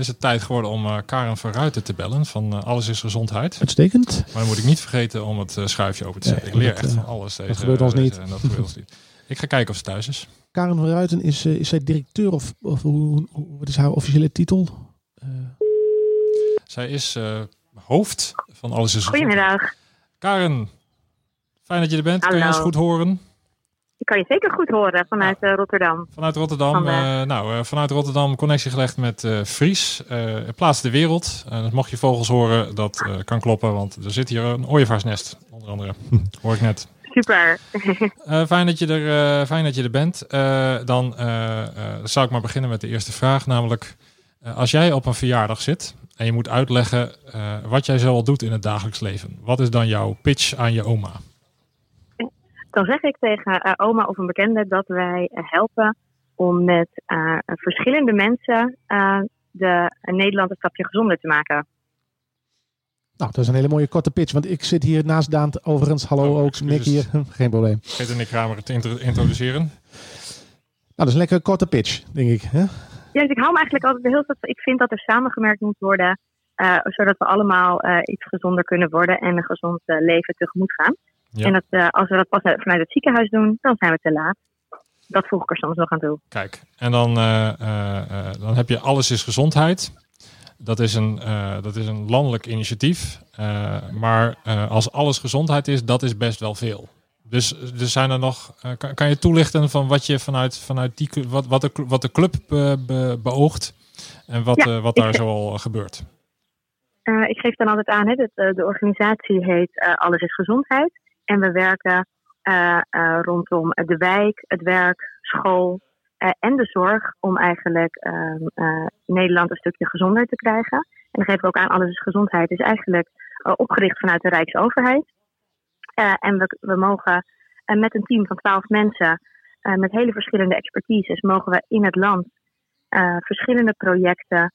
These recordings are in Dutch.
is het tijd geworden om uh, Karen van Ruiten te bellen van uh, Alles is Gezondheid. Uitstekend. Maar dan moet ik niet vergeten om het uh, schuifje open te zetten. Nee, ik leer dat, echt van alles. Deze, dat gebeurt ons deze- niet. en dat gebeurt ons niet. Ik ga kijken of ze thuis is. Karen van Ruiten, is, eh, is zij directeur of, of hoe, hoe- wat is haar officiële titel? Eh, Zij is eh, hoofd van Alles is Gezondheid. Goedemiddag. Karen, fijn dat je er bent. Kan je Hallo. ons goed horen? Kan je zeker goed horen vanuit eh, Rotterdam. Vanuit Rotterdam, Van, eh, nou, eh, vanuit Rotterdam connectie gelegd met eh Fries, eh Plaats de Wereld. Eh, dus mocht je vogels horen, dat eh, kan kloppen, want er zit hier een ooievaarsnest, onder andere. Hoor ik net. Super. Eh, fijn, dat je er, eh, fijn dat je er bent. Eh, dan eh, eh, zal ik maar beginnen met de eerste vraag, namelijk eh, als jij op een verjaardag zit en je moet uitleggen eh, wat jij zoal doet in het dagelijks leven. Wat is dan jouw pitch aan je oma? Dan zeg ik tegen eh, oma of een bekende dat wij eh, helpen om met eh, verschillende mensen eh, de uh, Nederland een stapje gezonder te maken. nou, dat is een hele mooie korte pitch, want ik zit hier naast Daan overigens. Hallo Oh, ook, Nick hier. Geen probleem. Vergeet Nick Kramer te intro- introduceren. Nou, dat is een lekkere korte pitch, denk ik. Hè? Ja, dus ik hou me eigenlijk altijd heel veel. Ik vind dat er samengewerkt moet worden, eh, zodat we allemaal eh, iets gezonder kunnen worden en een gezond leven tegemoet gaan. Ja. En dat, eh, als we dat pas vanuit het ziekenhuis doen, dan zijn we te laat. Dat voeg ik er soms nog aan toe. Kijk, en dan, eh, eh, dan heb je Alles is Gezondheid. Dat is een, dat is een landelijk initiatief. Maar als alles gezondheid is, dat is best wel veel. Dus er zijn er nog. kan, kan je toelichten van wat je vanuit, vanuit die wat, wat, de, wat de club be- be- beoogt en wat, Ja, wat daar zoal gebeurt? Ik geef dan altijd aan, hè, dat, de organisatie heet Alles is Gezondheid. En we werken eh, eh, rondom de wijk, het werk, school eh, en de zorg om eigenlijk ehm, eh, Nederland een stukje gezonder te krijgen. En dan geven we ook aan, Alles is Gezondheid is eigenlijk opgericht vanuit de Rijksoverheid. En we, we mogen met een team van twaalf mensen, met hele verschillende expertises, mogen we in het land verschillende projecten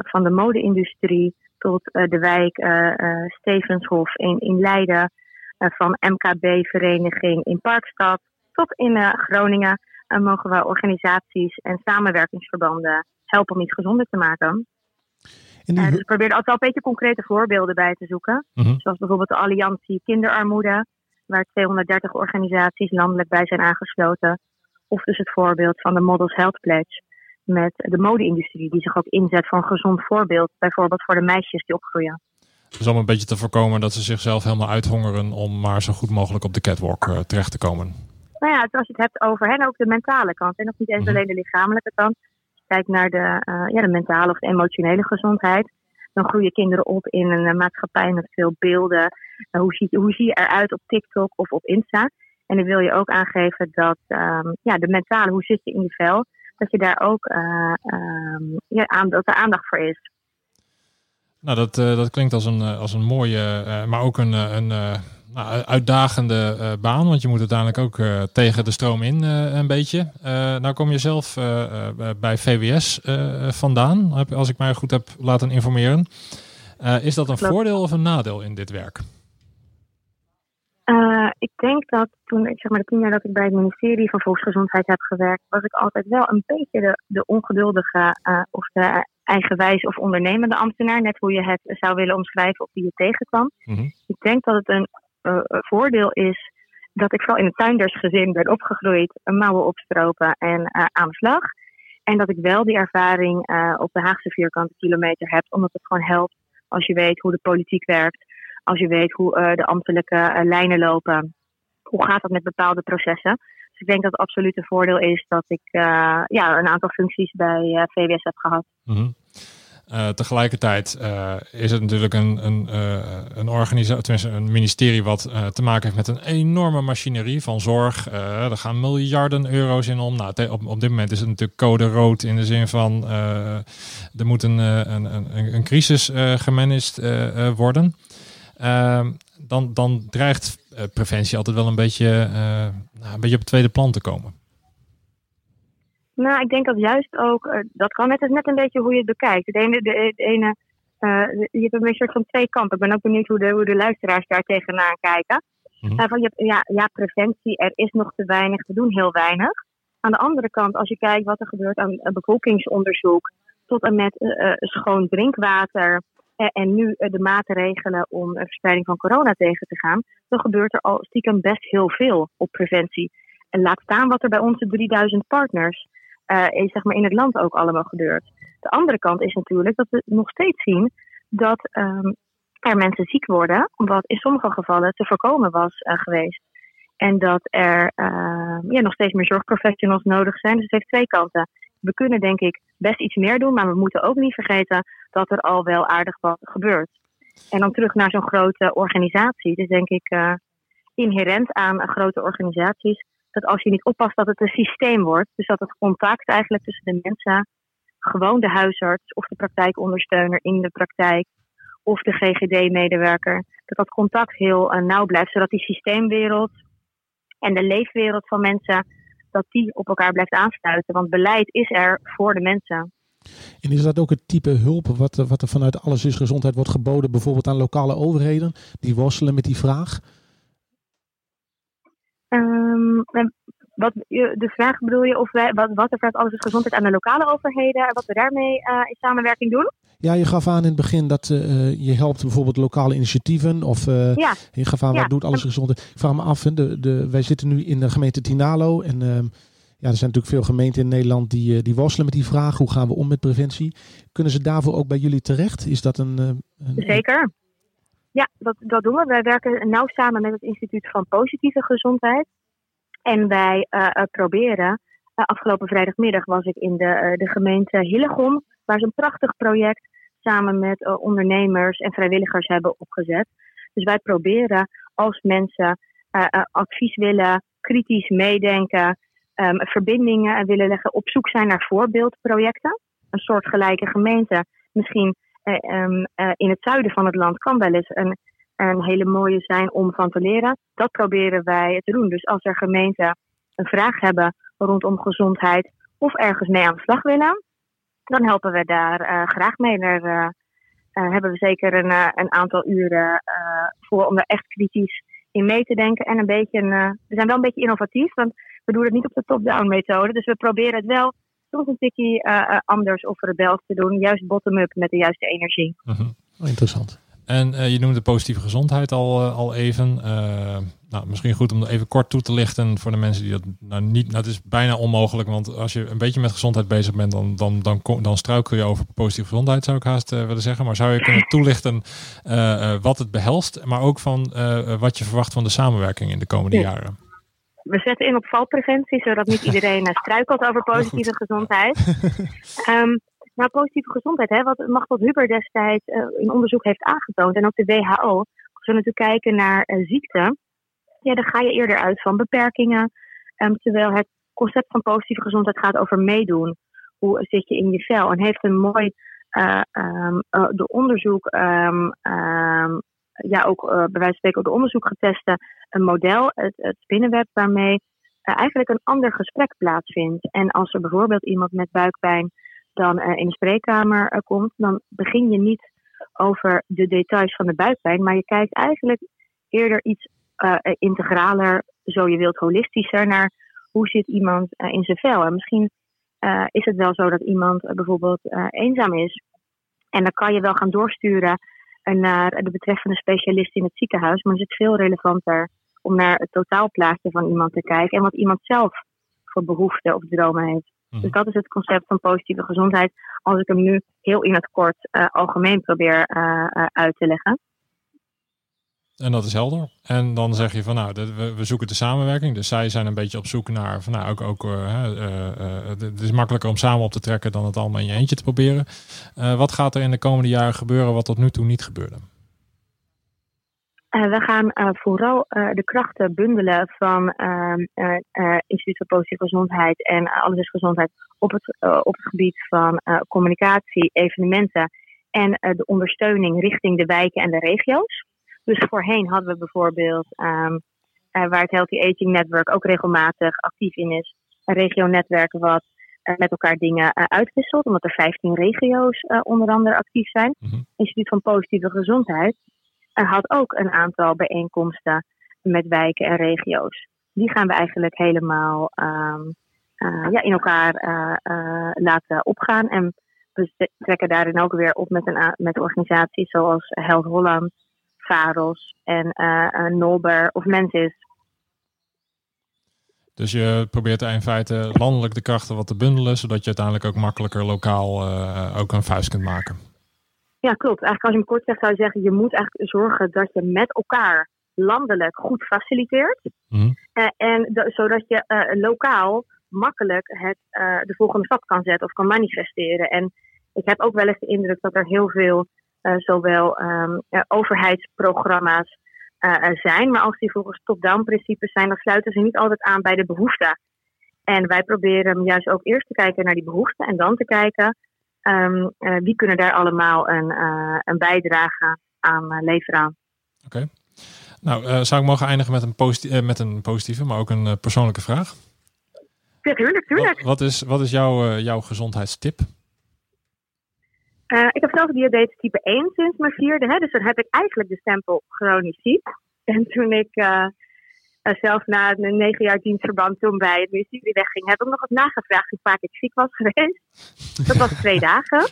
van de mode-industrie tot de wijk Stevenshof in, in Leiden, van MKB-vereniging in Parkstad tot in eh, Groningen eh, mogen we organisaties en samenwerkingsverbanden helpen om iets gezonder te maken. Die, Eh, dus ik probeer er altijd een beetje concrete voorbeelden bij te zoeken. Mhm. Zoals bijvoorbeeld de Alliantie Kinderarmoede, waar 230 organisaties landelijk bij zijn aangesloten. Of dus het voorbeeld van de Models Health Pledge met de mode-industrie, die zich ook inzet voor een gezond voorbeeld, bijvoorbeeld voor de meisjes die opgroeien. Dus om een beetje te voorkomen dat ze zichzelf helemaal uithongeren om maar zo goed mogelijk op de catwalk eh, terecht te komen. Nou ja, als je het hebt over hen ook de mentale kant en nog niet eens Mhm. alleen de lichamelijke kant. Als je kijkt naar de, eh, ja, de mentale of de emotionele gezondheid, dan groeien kinderen op in een eh, maatschappij met veel beelden. Hoe, zie, hoe zie je eruit op TikTok of op Insta? En dan wil je ook aangeven dat ehm, ja, de mentale, hoe zit je in je vel, dat je daar ook eh, ehm, ja, aan, dat er aandacht voor is. Nou, dat, eh, dat klinkt als een, eh, als een mooie, eh, maar ook een, een nou, uitdagende baan. Want je moet uiteindelijk ook tegen de stroom in een beetje. Nou kom je zelf bij VWS vandaan, als ik mij goed heb laten informeren. Is dat een Klopt. voordeel of een nadeel in dit werk? Ik denk dat toen, ik zeg maar de tien jaar dat ik bij het ministerie van Volksgezondheid heb gewerkt, was ik altijd wel een beetje de, de ongeduldige of de eigenwijs of ondernemende ambtenaar. Net hoe je het zou willen omschrijven of wie je tegenkwam. Mhm. Ik denk dat het een eh, een voordeel is dat ik vooral in een tuindersgezin ben opgegroeid, een mouwen opstropen en eh, aan de slag. En dat ik wel die ervaring eh, op de Haagse vierkante kilometer heb, omdat het gewoon helpt als je weet hoe de politiek werkt, als je weet hoe de ambtelijke lijnen lopen. Hoe gaat dat met bepaalde processen? Ik denk dat het absoluut een voordeel is dat ik eh, ja, een aantal functies bij eh, VWS heb gehad. Mhm. Eh, tegelijkertijd is het natuurlijk een, een, een organisatie, tenminste een ministerie wat te maken heeft met een enorme machinerie van zorg. Er gaan miljarden euro's in om. Nou, op, op dit moment is het natuurlijk code rood in de zin van er moet een, een, een, een crisis gemanaged worden. Ehm, dan, dan dreigt preventie altijd wel een beetje, eh, nou, een beetje op het tweede plan te komen. Nou, ik denk dat juist ook, eh, dat kan net, net een beetje hoe je het bekijkt. De ene, de, de ene eh, de- je hebt een soort van twee kanten. Ik ben ook benieuwd hoe de, hoe de luisteraars daar tegenaan kijken. Mhm. Eh, van, je hebt, ja, ja, preventie, er is nog te weinig, we doen heel weinig. Aan de andere kant, als je kijkt wat er gebeurt aan eh, bevolkingsonderzoek, tot en met schoon drinkwater en nu de maatregelen om de verspreiding van corona tegen te gaan, dan gebeurt er al stiekem best heel veel op preventie. En laat staan wat er bij onze 3000 partners uh, zeg maar in het land ook allemaal gebeurt. De andere kant is natuurlijk dat we nog steeds zien dat um, er mensen ziek worden, wat in sommige gevallen te voorkomen was geweest. En dat er uh, ja, nog steeds meer zorgprofessionals nodig zijn. Dus het heeft twee kanten. We kunnen denk ik best iets meer doen, maar we moeten ook niet vergeten dat er al wel aardig wat gebeurt. En dan terug naar zo'n grote organisatie. Dus denk ik uh, inherent aan grote organisaties dat als je niet oppast dat het een systeem wordt. Dus dat het contact eigenlijk tussen de mensen, gewoon de huisarts of de praktijkondersteuner in de praktijk of de GGD-medewerker, dat dat contact heel uh, nauw blijft, zodat die systeemwereld en de leefwereld van mensen, dat die op elkaar blijft aansluiten. Want beleid is er voor de mensen. En is dat ook het type hulp wat, wat er vanuit Alles is Gezondheid wordt geboden, bijvoorbeeld aan lokale overheden, die worstelen met die vraag? Um, wat, de vraag bedoel je of wij, wat, wat er vanuit Alles is Gezondheid aan de lokale overheden en wat we daarmee uh, in samenwerking doen? Ja, je gaf aan in het begin dat uh, je helpt bijvoorbeeld lokale initiatieven. Of uh, ja. je gaf aan, wat doet alles gezond? Ik vraag me af, de, de, wij zitten nu in de gemeente Tinalo. En uh, ja, er zijn natuurlijk veel gemeenten in Nederland die, die worstelen met die vraag. Hoe gaan we om met preventie? Kunnen ze daarvoor ook bij jullie terecht? Is dat een... een Zeker. Ja, dat, dat doen we. Wij werken nauw samen met het Instituut van Positieve Gezondheid. En wij proberen... afgelopen vrijdagmiddag was ik in de, de gemeente Hillegom waar ze een prachtig project samen met ondernemers en vrijwilligers hebben opgezet. Dus wij proberen als mensen advies willen, kritisch meedenken, um, verbindingen willen leggen, op zoek zijn naar voorbeeldprojecten. Een soort gelijke gemeente, misschien um, in het zuiden van het land, kan wel eens een, een hele mooie zijn om van te leren. Dat proberen wij te doen. Dus als er gemeenten een vraag hebben rondom gezondheid of ergens mee aan de slag willen, dan helpen we daar uh, graag mee. Daar uh, uh, hebben we zeker een, een aantal uren voor om er echt kritisch in mee te denken. En een beetje, een, we zijn wel een beetje innovatief, want we doen het niet op de top-down methode. Dus we proberen het wel soms een tikje anders of rebels te doen. Juist bottom-up met de juiste energie. Mhm. Interessant. En uh, je noemde positieve gezondheid al, uh, al even. Uh, nou, misschien goed om even kort toe te lichten voor de mensen die dat nou niet. Nou, het is bijna onmogelijk, want als je een beetje met gezondheid bezig bent, dan, dan, dan, dan struikel je over positieve gezondheid, zou ik haast willen zeggen. Maar zou je kunnen toelichten wat het behelst, maar ook van wat je verwacht van de samenwerking in de komende ja. jaren? We zetten in op valpreventie, zodat niet iedereen struikelt over positieve gezondheid. um, Nou, positieve gezondheid, hè, wat Machtel Huber destijds uh, in onderzoek heeft aangetoond, en ook de WHO, als we natuurlijk kijken naar uh, ziekte, ja, dan ga je eerder uit van beperkingen. Um, terwijl het concept van positieve gezondheid gaat over meedoen. Hoe zit je in je vel? En heeft een mooi uh, de onderzoek, um, ja, ook bij wijze van spreken, de onderzoek geteste een model, het, het spinnenweb, waarmee eigenlijk een ander gesprek plaatsvindt. En als er bijvoorbeeld iemand met buikpijn dan uh, in de spreekkamer uh, komt, dan begin je niet over de details van de buikpijn, maar je kijkt eigenlijk eerder iets uh, integraler, zo je wilt holistischer, naar hoe zit iemand in zijn vel. En misschien is het wel zo dat iemand bijvoorbeeld eenzaam is. En dan kan je wel gaan doorsturen naar de betreffende specialist in het ziekenhuis, maar is het veel relevanter om naar het totaalplaatje van iemand te kijken en wat iemand zelf voor behoeften of dromen heeft. Mhm. Dus dat is het concept van positieve gezondheid. Als ik hem nu heel in het kort uh, algemeen probeer uh, uh, uit te leggen. En dat is helder. En dan zeg je van nou, we, we, zoeken de samenwerking. Dus zij zijn een beetje op zoek naar van nou ook, ook het is makkelijker om samen op te trekken dan het allemaal in je eentje te proberen. wat gaat er in de komende jaren gebeuren wat tot nu toe niet gebeurde? Uh, we gaan uh, vooral uh, de krachten bundelen van ehm, Instituut voor Positieve Gezondheid en Alles is Gezondheid op het, op het gebied van communicatie, evenementen en de ondersteuning richting de wijken en de regio's. Dus voorheen hadden we bijvoorbeeld, um, waar het Healthy Aging Network ook regelmatig actief in is, een regio-netwerk wat met elkaar dingen uitwisselt, omdat er 15 regio's onder andere actief zijn. Mm -hmm. Instituut van Positieve Gezondheid had ook een aantal bijeenkomsten met wijken en regio's. Die gaan we eigenlijk helemaal um, uh, ja, in elkaar uh, uh, laten opgaan. En we trekken daarin ook weer op met, een, met organisaties zoals Health Holland, VAROS en Nolber of Mensis. Dus je probeert in feite landelijk de krachten wat te bundelen, zodat je uiteindelijk ook makkelijker lokaal ook een vuist kunt maken. Ja, klopt. Eigenlijk als je hem kort zegt, zou je zeggen, je moet eigenlijk zorgen dat je met elkaar landelijk goed faciliteert. Mhm. en zodat je lokaal makkelijk het, uh, de volgende stap kan zetten of kan manifesteren. En ik heb ook wel eens de indruk dat er heel veel zowel um, overheidsprogramma's zijn, maar als die volgens top-down principes zijn, dan sluiten ze niet altijd aan bij de behoeften. En wij proberen juist ook eerst te kijken naar die behoeften en dan te kijken um, wie kunnen daar allemaal een, een bijdrage aan leveren. Oké. Nou, zou ik mogen eindigen met een, met een positieve, maar ook een persoonlijke vraag? Ja, tuurlijk, tuurlijk. Wat, is, wat is jouw, jouw gezondheidstip? Uh, ik heb zelf diabetes type 1 sinds mijn vierde. Hè, dus dan heb ik eigenlijk de stempel chronisch ziek. En toen ik uh, zelf na een negen jaar dienstverband toen bij het ministerie wegging, heb ik nog eens nagevraagd hoe vaak ik ziek was geweest. Dat was twee dagen.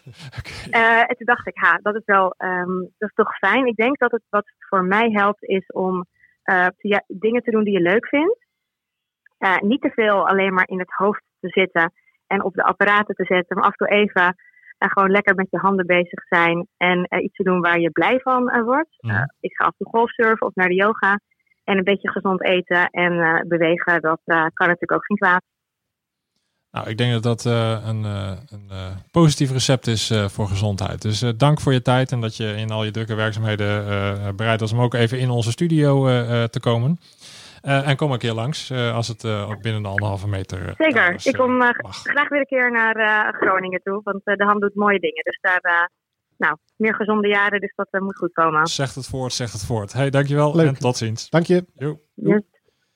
okay. en toen dacht ik, ha, dat is wel um, dat is toch fijn. Ik denk dat het wat voor mij helpt is om te, dingen te doen die je leuk vindt. Uh, niet te veel alleen maar in het hoofd te zitten en op de apparaten te zetten, maar af en toe even uh, gewoon lekker met je handen bezig zijn en uh, iets te doen waar je blij van wordt. ik ga af en toe golfsurfen of naar de yoga en een beetje gezond eten en bewegen, dat kan natuurlijk ook geen kwaad. Nou, ik denk dat dat een, een positief recept is voor gezondheid. Dus dank voor je tijd en dat je in al je drukke werkzaamheden bereid was om ook even in onze studio te komen. En kom een keer langs als het binnen de anderhalve meter. Zeker. ik kom graag weer een keer naar Groningen toe, want de hand doet mooie dingen. Dus daar, nou, meer gezonde jaren, dus dat moet goed komen. Zegt het voort, zegt het voort. Hey, dankjewel Leuk. en tot ziens. Dank je. Jo. Yes.